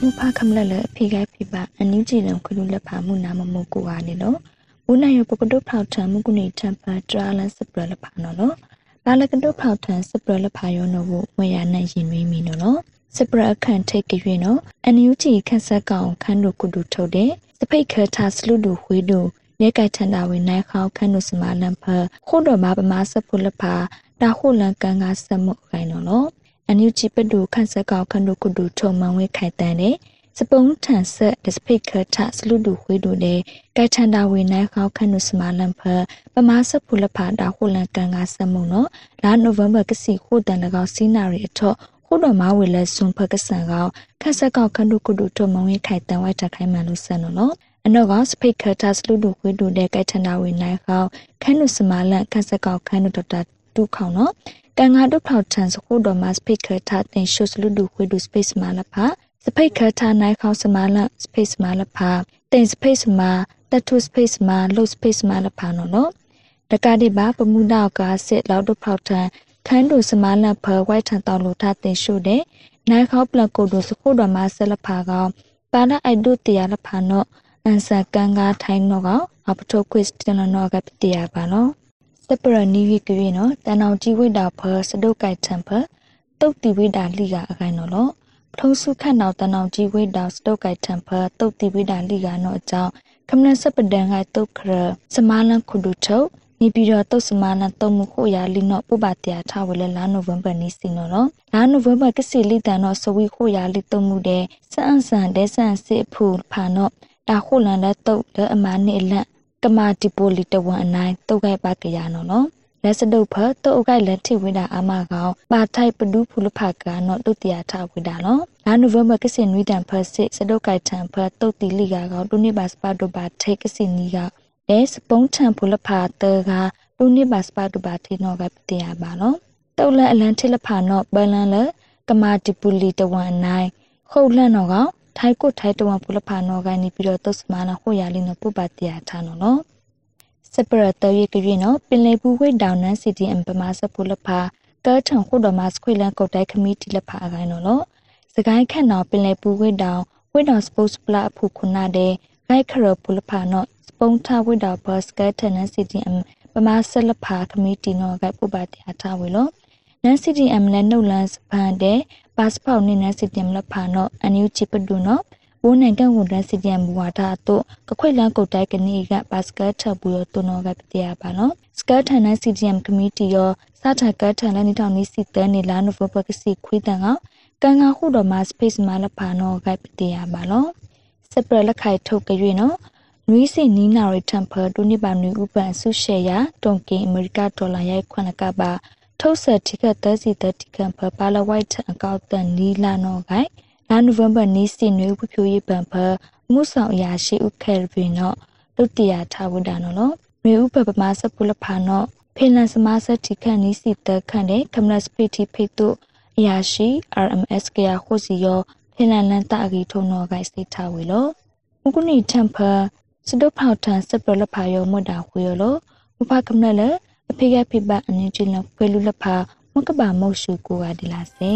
မူဖာခမလလအဖေကဖိပါအန်ယူဂျီလံခလူလက်ဖာမှုနာမမကိုဟာနေလို့ဦးနိုင်ရပကတုဖောက်ထံမကုနေတမ်ပါတရာလန်စပရလဖာနော်လို့လာလကတုဖောက်ထံစပရလဖာယောနော်ကိုဝရနိုင်ရင်ရင်းမီနော်လို့စပရအခန့်ထိတ်ကြွေနော်အန်ယူဂျီခက်ဆက်ကောင်ခန်းတို့ကုတူထုတ်တဲ့စပိတ်ခထဆလူဒူဝေဒူနေကထန်တာဝင်နိုင်ခေါခန်းတို့စမလန်ဖခို့တော်မှာပမာစဖုလဖာတာခုလန်ကန်ကစမှုခိုင်နော်လို့ အန်ယူဂျီပဒူခန့်ဆက်ကောင်ခန်းတို့ကုတူထုံမန်ဝဲခိုင်တန်တဲ့စပုံးထန်ဆက်ဒစပိတ်ခထဆလူဒူဝေဒူတဲ့ကဲထန်တာဝေနိုင်ခေါခန့်တို့စမလန်ဖပမာစဖုလဖာတာခုလန်ကန်ကစမှုနော်လာနိုဗ ెంబర్ ကစီခို့တန်လကောင်စီနာရီအထော့ခုတော်မဝေလဲဆွန်ဖကဆန်ကောခက်ဆက်ကောက်ခန္ဓုကုတုထုံမဝင်းခိုင်တန်ဝိုက်တခိုင်မှန်လို့ဆန်နော်အနောကစပိတ်ခတာစလူဒုခွေဒုတဲ့ကဲထနာဝေနိုင်ခေါခန်းနုစမလန်ခက်ဆက်ကောက်ခန်းနုတတတူခေါနော် တန်ငါဒုထောက်ထန်စခုတော်မှာစပိတ်ခတာတင်ရှုစလူဒုခွေဒုစပိတ်စမလဖာစပိတ်ခတာနိုင်ခေါစမလန်စပိတ်စမလဖာတင်စပိတ်စမတတုစပိတ်စမလုစပိတ်စမလဖာနော်နော်တကတိပါပမှုတော့ကစစ်လောက်ဒုထောက်ထန်ခန်းတို့စမလန်ဖဝိုက်ထန်တော်လို့ထားတင်ရှုတဲ့နိုင်ခေါပလကိုဒုစခုတော်မှာဆက်လဖာကောင်ပါလာအိုက်ဒုတရလဖာနော်အန်ဆာကန်ကထိုင်းနော်ကအပထိုကွစ်တနနော်ကပတိယပါနော် စပရနီဝီကရီနော်တန်အောင်ကြီးဝိတာဖစဒုတ်ကိုက်တမ်ဖတုတ်တီဝိတာလိကအခိုင်နော်လို့ပထုံးစုခတ်နောက်တန်အောင်ကြီးဝိတာစဒုတ်ကိုက်တမ်ဖတုတ်တီဝိတာလိကနော်အကြောင်းကမ္နစပဒန်ကတုတ်ခရစမာလန်ခုဒုထုတ်နေပြီးတော့တုတ်စမာနတုံမှုခိုရာလီနော့ပုပတရာထားဝလဲလာနိုဝင်ဘာနီစီနော်နော်လာနိုဝင်ဘာကစီလီတန်တော့စဝီခိုရာလီတုံမှုတဲ့စအန်ဆန်တဲ့ဆန်စစ်ဖူဖာနော့တာခိုလန်တဲ့တုတ်တဲ့အမာနေလန့် ကမာတီပိုလီတဝန်အနိုင်တုတ်ခိုက်ပါကရနော်နော်လက်စဒုတ်ဖတုတ်အကိုက်လက်ထိဝိတာအာမကောင်ပါထိုက်ပဒူးဖူလဖကနော်တုတ်တရာထားဝိတာနော်လာနိုဝင်ဘာကစင်ဝိတန်ဖစစ်စဒုတ်ကိုက်ထန်ဖတုတ်တီလီကကောင်တူနေပါစပါဒိုပါထိတ်ကစင်နီကလဲစပုံးထံဖူလဖာတေကလူနိပါစပါတူပါထေနောကပတိယပါနော်တုတ်လန်အလန်ထိလဖာနောဘလန်လကမာတိပူလီတဝန်နိုင်ခုတ်လန့်နောက ထိုက်ကုထိုက်တဝန်ဖူလဖာနောကနေပြီးတော့သုစမနာဟိုရလီနောပုပတိယထားနော်နော်စပရတရကရီနော်ပင်လေပူဝိဒေါန်နန်စီတီအမ်ပမာစပူလဖာကဲထံခုတော်မှာစခွေလန်ကုတ်တိုက်ခမီတီလဖာအကိုင်းနော်နော်စကိုင်းခန့်နော်ပင်လေပူဝိဒေါန်ဝိဒေါန်စပို့စ်ပလာအဖူခုနာတဲ့ဂိုက်ခရပူလဖာနော်ပုံထဝိဒါဘတ်စကတနစီတီအမ်ပမာဆလဖာခမီတီနောကပုပတိအထားဝေလော နန်စီတီအမ်လဲနှုတ်လန်စပန်တဲ့ပတ်စပေါနင်းနန်စီတီအမ်လဖာနောအန်ယူချီပဒူနောဘိုးနိုင်ကန်ဝန်ဒန်စီတီအမ်ဘူဝါတာတို့ကခွေလန်ကုတ်တိုက်ကနေကဘတ်စကတ်ထဘူရောတုနောကပတိယပါနောစကတ်ထန်နန်စီတီအမ်ကမီတီရောစာထကတ်ထန်လန်နီထောင်နီစီတဲနေလာနိုဗဘကစီခွေးတန်ကကန်ကခုတော်မှာစပိတ်မှာလဖာနောကပတိယပါလောစပရလက်ခိုင်ထုတ်ကြွေနော်နွီးစီနီနာရီတမ်ဖာဒိုနိပါနွီဥပန်ဆုရှေယာတွန်ကင်အမေရိကဒေါ်လာရိုက်ခွနကပါ ထုတ်ဆက်တိကသက်စီသက်တိကံဖာပါလဝိုက်အကောက်တန်နီလာနောဂိုင်လာနိုဝင်ဘာနီစီနွေဝဖြိုးရေးပန်ဖာမှုဆောင်အရာရှိဥခဲဗီနောလုတ္တရာထားဝဒနောလောမေဥပပမစပုလဖာနောဖေလန်စမဆတိခန်နီစီတခန့်တဲ့ကမ္နစပီတီဖိတုအရာရှိ RMS ကရခုစီယောဖေလန်လန်တအဂီထုံနောဂိုင်စိတ်ထားဝေလောမကုနီတမ်ဖာစဒုဖောက်ထန်စပလဖာယောမဒါခွေယောလဥပကမနလ အဖေကဖိပအန်ချီလဖွေလူလဖာမကဘာမောရှုကိုကဒီလာစေ